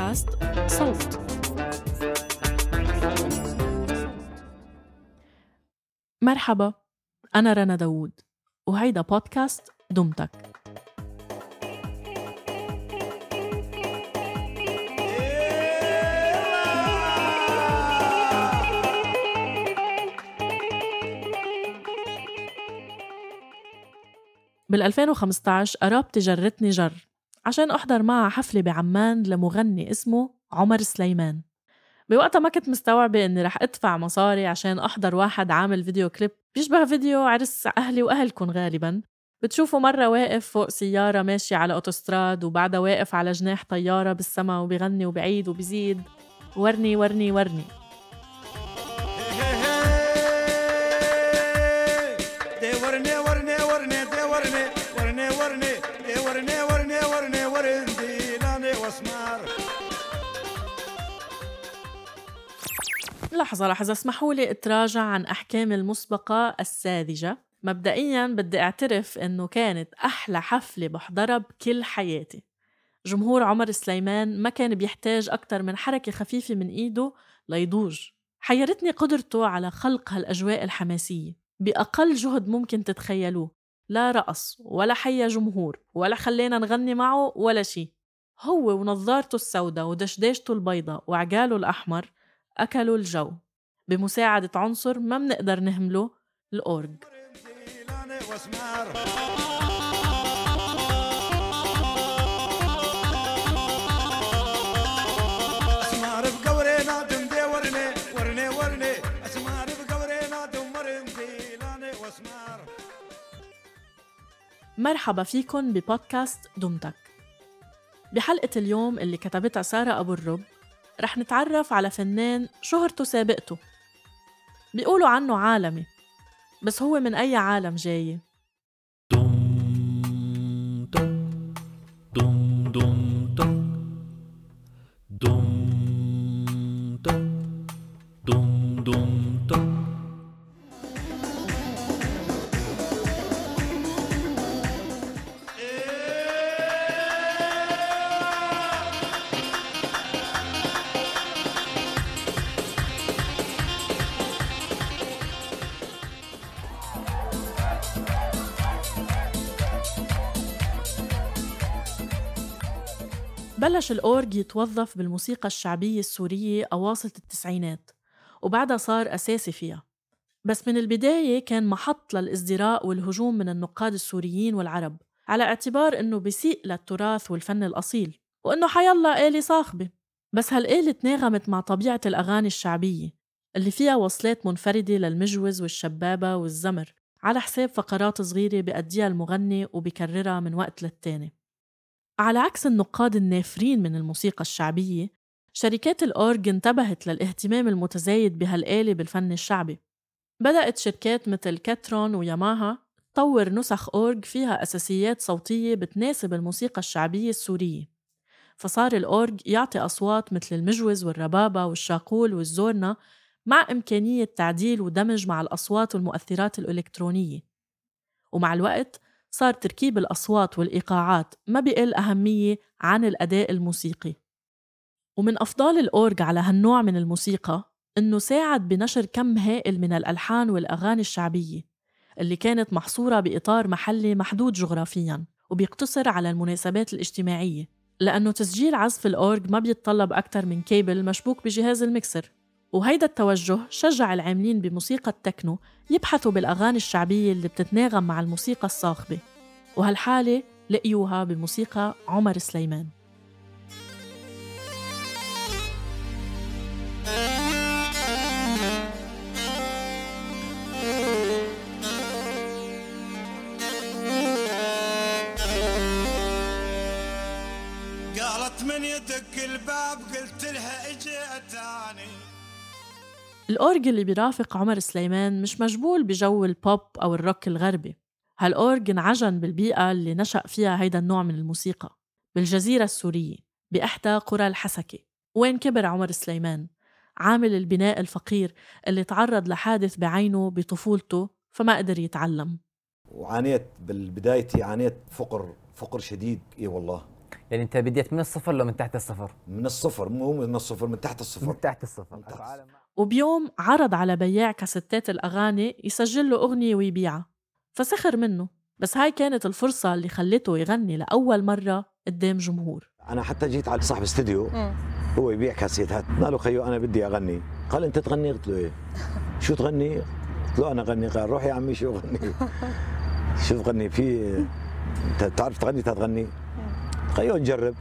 بودكاست صوت. مرحبا أنا رنا داوود وهيدا بودكاست دمتك. بال 2015 قرابتي جرتني جر. عشان أحضر معها حفلة بعمان لمغني اسمه عمر سليمان. بوقتها ما كنت مستوعبة إني رح أدفع مصاري عشان أحضر واحد عامل فيديو كليب بيشبه فيديو عرس أهلي وأهلكم غالبا. بتشوفه مرة واقف فوق سيارة ماشية على أوتوستراد وبعدها واقف على جناح طيارة بالسما وبيغني وبعيد ورني ورني ورني. ورني ورني ورني ورني ورني ورني ورني لحظة لحظة اسمحوا لي أتراجع عن أحكامي المسبقة الساذجة. مبدئيا بدي أعترف إنه كانت أحلى حفلة بحضرها بكل حياتي. جمهور عمر سليمان ما كان بيحتاج أكتر من حركة خفيفة من إيده ليضوج حيرتني قدرته على خلق هالأجواء الحماسية. بأقل جهد ممكن تتخيلوه. لا رقص ولا حيا جمهور ولا خلينا نغني معه ولا شي. هو ونظارته السوداء ودشداشته البيضاء وعجاله الأحمر أكلوا الجو. بمساعدة عنصر ما منقدر نهمله الأورج. مرحبا فيكن ببودكاست دمتك. بحلقة اليوم اللي كتبتها سارة أبو الرب رح نتعرف على فنان شهرته سابقته بيقولوا عنه عالمي بس هو من أي عالم جاي؟ بلش الأورج يتوظف بالموسيقى الشعبية السورية أواسط التسعينات وبعدها صار أساسي فيها. بس من البداية كان محط للإزدراء والهجوم من النقاد السوريين والعرب على اعتبار إنه بيسيء للتراث والفن الأصيل وإنه حيالله آلة صاخبة. بس هالآلة تناغمت مع طبيعة الأغاني الشعبية اللي فيها وصلات منفردة للمجوز والشبابة والزمر على حساب فقرات صغيرة بأديها المغني وبكررها من وقت للتاني. على عكس النقاد النافرين من الموسيقى الشعبية شركات الأورج انتبهت للاهتمام المتزايد بهالآلة بالفن الشعبي. بدأت شركات مثل كاترون وياماها تطور نسخ أورج فيها أساسيات صوتية بتناسب الموسيقى الشعبية السورية. فصار الأورج يعطي أصوات مثل المجوز والربابة والشاقول والزورنا مع إمكانية تعديل ودمج مع الأصوات والمؤثرات الإلكترونية. ومع الوقت صار تركيب الأصوات والإيقاعات ما بيقل أهمية عن الأداء الموسيقي. ومن أفضال الأورج على هالنوع من الموسيقى إنه ساعد بنشر كم هائل من الألحان والأغاني الشعبية اللي كانت محصورة بإطار محلي محدود جغرافياً وبيقتصر على المناسبات الاجتماعية لأنه تسجيل عزف الأورج ما بيتطلب أكثر من كيبل مشبوك بجهاز المكسر وهيدا التوجه شجع العاملين بموسيقى التكنو يبحثوا بالأغاني الشعبية اللي بتتناغم مع الموسيقى الصاخبة وهالحالة لقيوها بموسيقى عمر سليمان. قالت من يدق الباب قلت لها إجي أتاني. الأورج اللي بيرافق عمر سليمان مش مجبول بجو البوب أو الروك الغربي. هالأورج انعجن بالبيئة اللي نشأ فيها هيدا النوع من الموسيقى بالجزيرة السورية بإحدى قرى الحسكة. وين كبر عمر سليمان؟ عامل البناء الفقير اللي تعرض لحادث بعينه بطفولته فما قدر يتعلم. وعانيت بالبداية عانيت فقر فقر شديد. إي والله. يعني أنت بديت من الصفر لو من تحت الصفر؟ من الصفر مو من الصفر من تحت الصفر. من تحت الصفر. من تحت الصفر. وبيوم عرض على بياع كاسيتات الأغاني يسجل له أغنية ويبيعها. فسخر منه. بس هاي كانت الفرصة اللي خلته يغني لأول مرة قدام جمهور. أنا حتى جيت على صاحب استديو هو يبيع كاسيتات. قال له خيو أنا بدي أغني. قال أنت تغني؟ قلت له إيه. شو تغني؟ قلت له أنا اغني قال روح يا عمي شو اغني شو تغني؟ في انت تعرف تغني؟ تغني خيو نجرب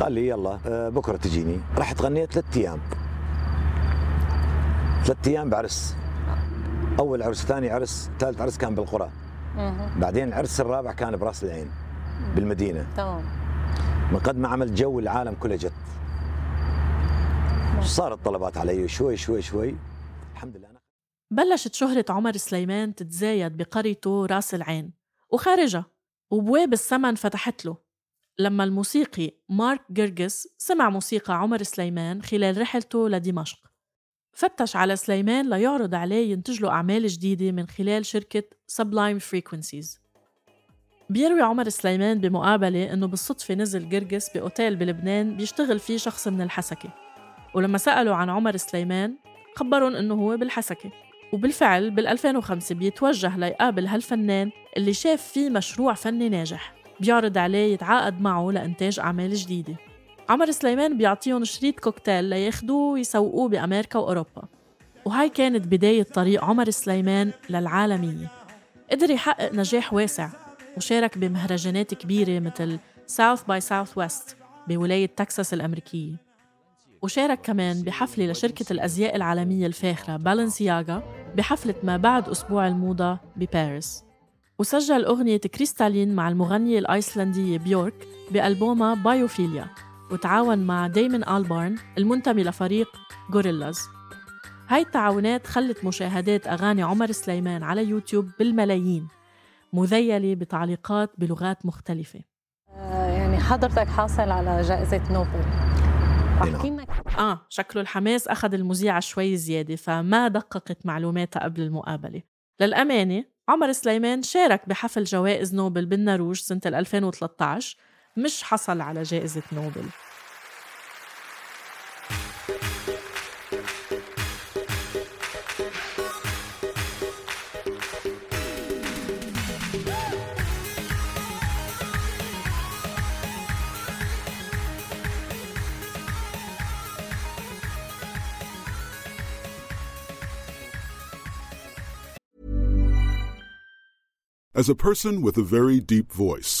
قال لي يلا آه، بكرة تجيني. رحت غنيت ثلاث أيام. ثلاث أيام بعرس. أول عرس ثاني عرس ثالث عرس كان بالقرى. بعدين العرس الرابع كان براس العين بالمدينة. تمام. من قد ما عمل جو العالم كله جت صارت طلبات علي شوي شوي شوي. الحمد لله. أنا بلشت شهرة عمر سليمان تتزايد بقريته راس العين وخارجها وبواب السما انفتحت له. لما الموسيقي مارك جرجس سمع موسيقى عمر سليمان خلال رحلته لدمشق. فتش على سليمان ليعرض عليه ينتج له أعمال جديدة من خلال شركة Sublime Frequencies. بيروي عمر سليمان بمقابلة إنه بالصدفة نزل جرجس بأوتيل بلبنان بيشتغل فيه شخص من الحسكة. ولما سألوا عن عمر سليمان خبرهم إنه هو بالحسكة. وبالفعل بال 2005 بيتوجه ليقابل هالفنان اللي شاف فيه مشروع فني ناجح. بيعرض عليه يتعاقد معه لإنتاج أعمال جديدة. عمر سليمان بيعطيهم شريط كوكتيل لياخدوه ويسوقوه بأمريكا وأوروبا. وهاي كانت بداية طريق عمر سليمان للعالمية. قدر يحقق نجاح واسع وشارك بمهرجانات كبيرة مثل South by Southwest بولاية تكساس الأمريكية. وشارك كمان بحفلة لشركة الأزياء العالمية الفاخرة بالنسياغا بحفلة ما بعد أسبوع الموضة بباريس. وسجل أغنية Crystalline مع المغنية الأيسلندية بيورك بألبومها بايوفيليا وتعاون مع دايمون آلبارن المنتمي لفريق غوريلاز هاي التعاونات خلت مشاهدات أغاني عمر سليمان على يوتيوب بالملايين مذيلة بتعليقات بلغات مختلفة. آه، يعني حضرتك حاصل على جائزة نوبل. أحكي لنا آه شكله الحماس أخذ المذيعة شوي زيادة فما دققت معلوماتها قبل المقابلة. للأمانة عمر سليمان شارك بحفل جوائز نوبل بالنرويج سنة 2013 مش حصل على جائزة نوبل As a person with a very deep voice,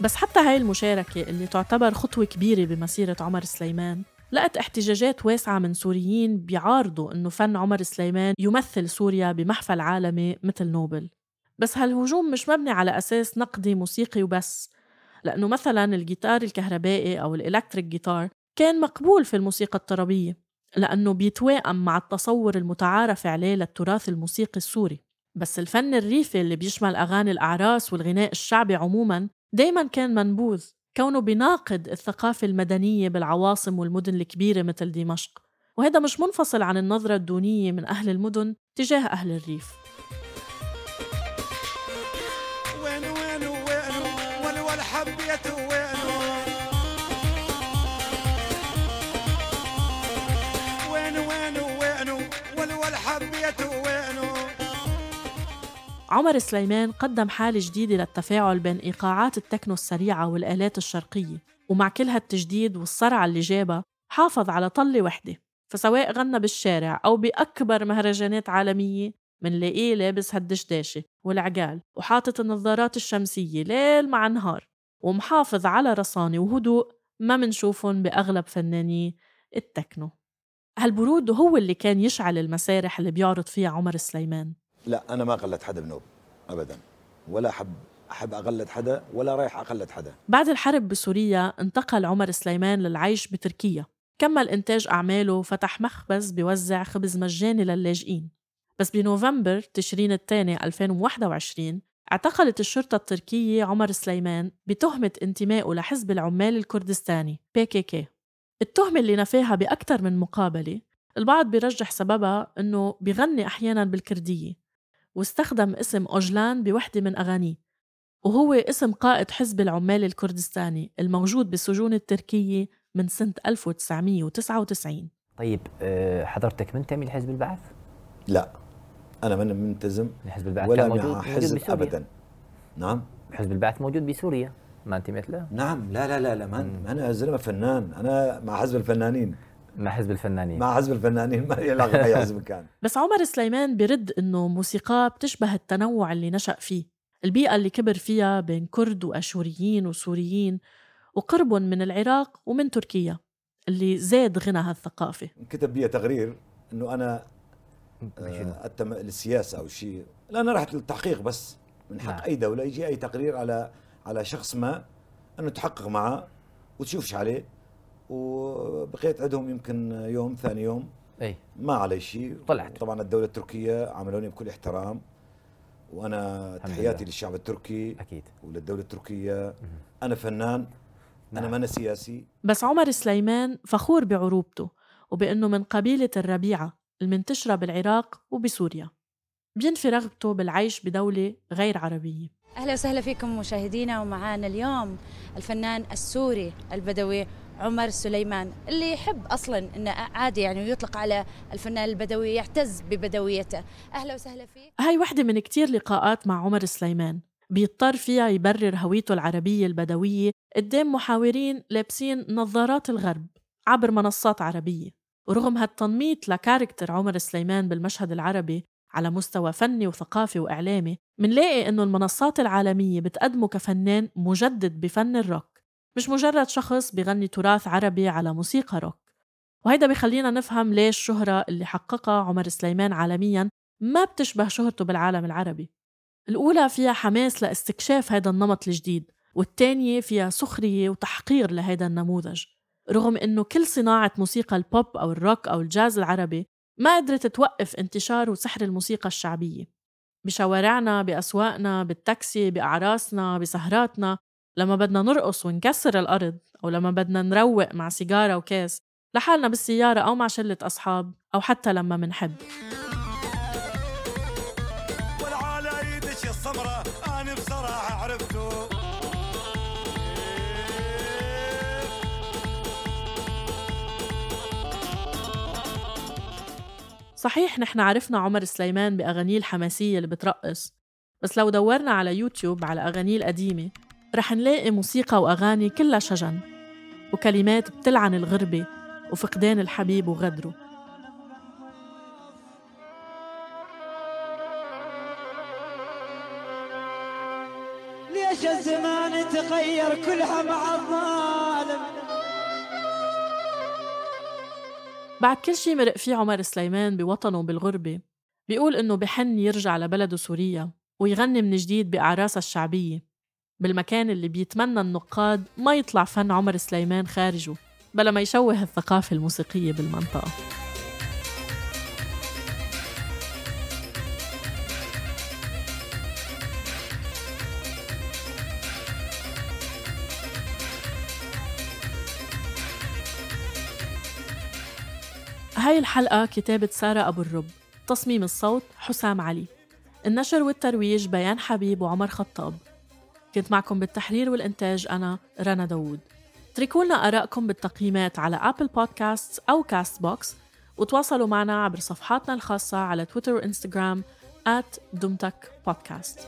بس حتى هاي المشاركة اللي تعتبر خطوة كبيرة بمسيرة عمر سليمان لقت احتجاجات واسعة من سوريين بيعارضوا إنه فن عمر سليمان يمثل سوريا بمحفل عالمي مثل نوبل. بس هالهجوم مش مبني على أساس نقدي موسيقي وبس لأنه مثلا الجيتار الكهربائي أو الإلكتريك جيتار كان مقبول في الموسيقى الطربية لأنه بيتوائم مع التصور المتعارف عليه للتراث الموسيقي السوري. بس الفن الريفي اللي بيشمل أغاني الأعراس والغناء الشعبي عموما دايما كان منبوذ كونه بيناقض الثقافة المدنية بالعواصم والمدن الكبيرة مثل دمشق. وهذا مش منفصل عن النظرة الدونية من أهل المدن تجاه أهل الريف. وين وين وين؟ وين وين؟ وين؟ عمر سليمان قدم حالة جديدة للتفاعل بين إيقاعات التكنو السريعة والآلات الشرقية ومع كل هالتجديد والصرعة اللي جابها حافظ على طلة وحدة. فسواء غنى بالشارع أو بأكبر مهرجانات عالمية منلاقيه لابس هالدشداشة والعقال وحاطط النظارات الشمسية ليل مع نهار ومحافظ على رصانة وهدوء ما منشوفهم بأغلب فناني التكنو. هالبرود هو اللي كان يشعل المسارح اللي بيعرض فيها عمر سليمان. لا أنا ما قلدت حدا بنوب ابدا. ولا أحب أحب أقلد حدا ولا رايح أقلد حدا. بعد الحرب بسوريا انتقل عمر سليمان للعيش بتركيا. كمل إنتاج أعماله وفتح مخبز بيوزع خبز مجاني للاجئين. بس بنوفمبر تشرين الثاني 2021 اعتقلت الشرطة التركية عمر سليمان بتهمة انتمائه لحزب العمال الكردستاني PKK التهمة اللي نفاها بأكثر من مقابلة البعض بيرجح سببها أنه بيغني أحيانا بالكردية. واستخدم اسم أوجلان بوحدة من أغانيه وهو اسم قائد حزب العمال الكردستاني الموجود بالسجون التركية من سنة 1999 طيب آه، حضرتك منتمي لحزب البعث؟ لا أنا من منتزم حزب البعث ولا كان موجود مع موجود حزب بسوريا. ابدا. نعم. حزب البعث موجود بسوريا ما انتميت له؟ نعم لا لا لا لا ما أنا زلمة فنان أنا مع حزب الفنانين. مع حزب الفنانين. مع حزب الفنانين. ما لي علاقه باي حزب كان. بس عمر سليمان برد إنه موسيقاه بتشبه التنوع اللي نشأ فيه. البيئة اللي كبر فيها بين كرد وأشوريين وسوريين وقربهم من العراق ومن تركيا اللي زاد غنى هالثقافة. كتب بي تقرير إنه أنا آه، أتم للسياسة أو شيء. لا أنا رحت للتحقيق بس. من حق نعم. أي دولة يجي أي تقرير على على شخص ما إنه تحقق معه وتشوفش عليه. وبقيت عندهم يمكن يوم ثاني يوم. أي. ما علي شيء. طلعت. طبعا الدولة التركية عاملوني بكل احترام وأنا تحياتي لله. للشعب التركي أكيد. وللدولة التركية. أنا فنان أنا نعم. ما أنا سياسي. بس عمر سليمان فخور بعروبته وبأنه من قبيلة الربيعة المنتشرة بالعراق وبسوريا. بينفي رغبته بالعيش بدولة غير عربية. أهلا وسهلا فيكم مشاهدينا ومعانا اليوم الفنان السوري البدوي عمر سليمان اللي يحب أصلا إنه عادي يعني ويطلق على الفنان البدوي يعتز ببدويته. أهلا وسهلا فيك. هاي وحدة من كتير لقاءات مع عمر سليمان. بيضطر فيها يبرر هويته العربية البدوية قدام محاورين لابسين نظارات الغرب عبر منصات عربية. ورغم هالتنميط لكاركتر عمر سليمان بالمشهد العربي على مستوى فني وثقافي وإعلامي منلاقي إنه المنصات العالمية بتقدمه كفنان مجدد بفن الروك مش مجرد شخص بيغني تراث عربي على موسيقى روك. وهيدا بيخلينا نفهم ليش الشهرة اللي حققها عمر سليمان عالمياً ما بتشبه شهرته بالعالم العربي. الأولى فيها حماس لاستكشاف هذا النمط الجديد والتانية فيها سخرية وتحقير لهذا النموذج. رغم إنه كل صناعة موسيقى البوب أو الروك أو الجاز العربي ما قدرت توقف انتشار وسحر الموسيقى الشعبية. بشوارعنا بأسواقنا بالتاكسي بأعراسنا بسهراتنا. لما بدنا نرقص ونكسر الأرض أو لما بدنا نروق مع سيجارة وكاس لحالنا بالسيارة أو مع شلة أصحاب أو حتى لما منحب. صحيح نحن عرفنا عمر سليمان بأغانيه الحماسية اللي بترقص بس لو دورنا على يوتيوب على أغانيه القديمة رح نلاقي موسيقى وأغاني كلها شجن وكلمات بتلعن الغربة وفقدان الحبيب وغدره. ليش الزمان تغير كلها مع الظالم؟ بعد كل شي مرق فيه عمر سليمان بوطنه وبالغربة بيقول إنه بحن يرجع لبلده سوريا ويغني من جديد بأعراسها الشعبية بالمكان اللي بيتمنى النقاد ما يطلع فن عمر سليمان خارجه بلا ما يشوه الثقافة الموسيقية بالمنطقة. هاي الحلقة كتابة سارة أبو الرب تصميم الصوت حسام علي. النشر والترويج بيان حبيب وعمر خطاب. كنت معكم بالتحرير والإنتاج أنا رنا داوود. اتركوا لنا آرائكم بالتقييمات على Apple Podcasts أو Castbox وتواصلوا معنا عبر صفحاتنا الخاصة على تويتر وإنستغرام at دمتك بودكاست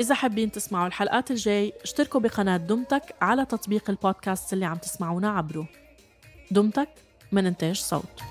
إذا حابين تسمعوا الحلقات الجاي اشتركوا بقناة دمتك على تطبيق البودكاست اللي عم تسمعونا عبره. دمتك من إنتاج صوت.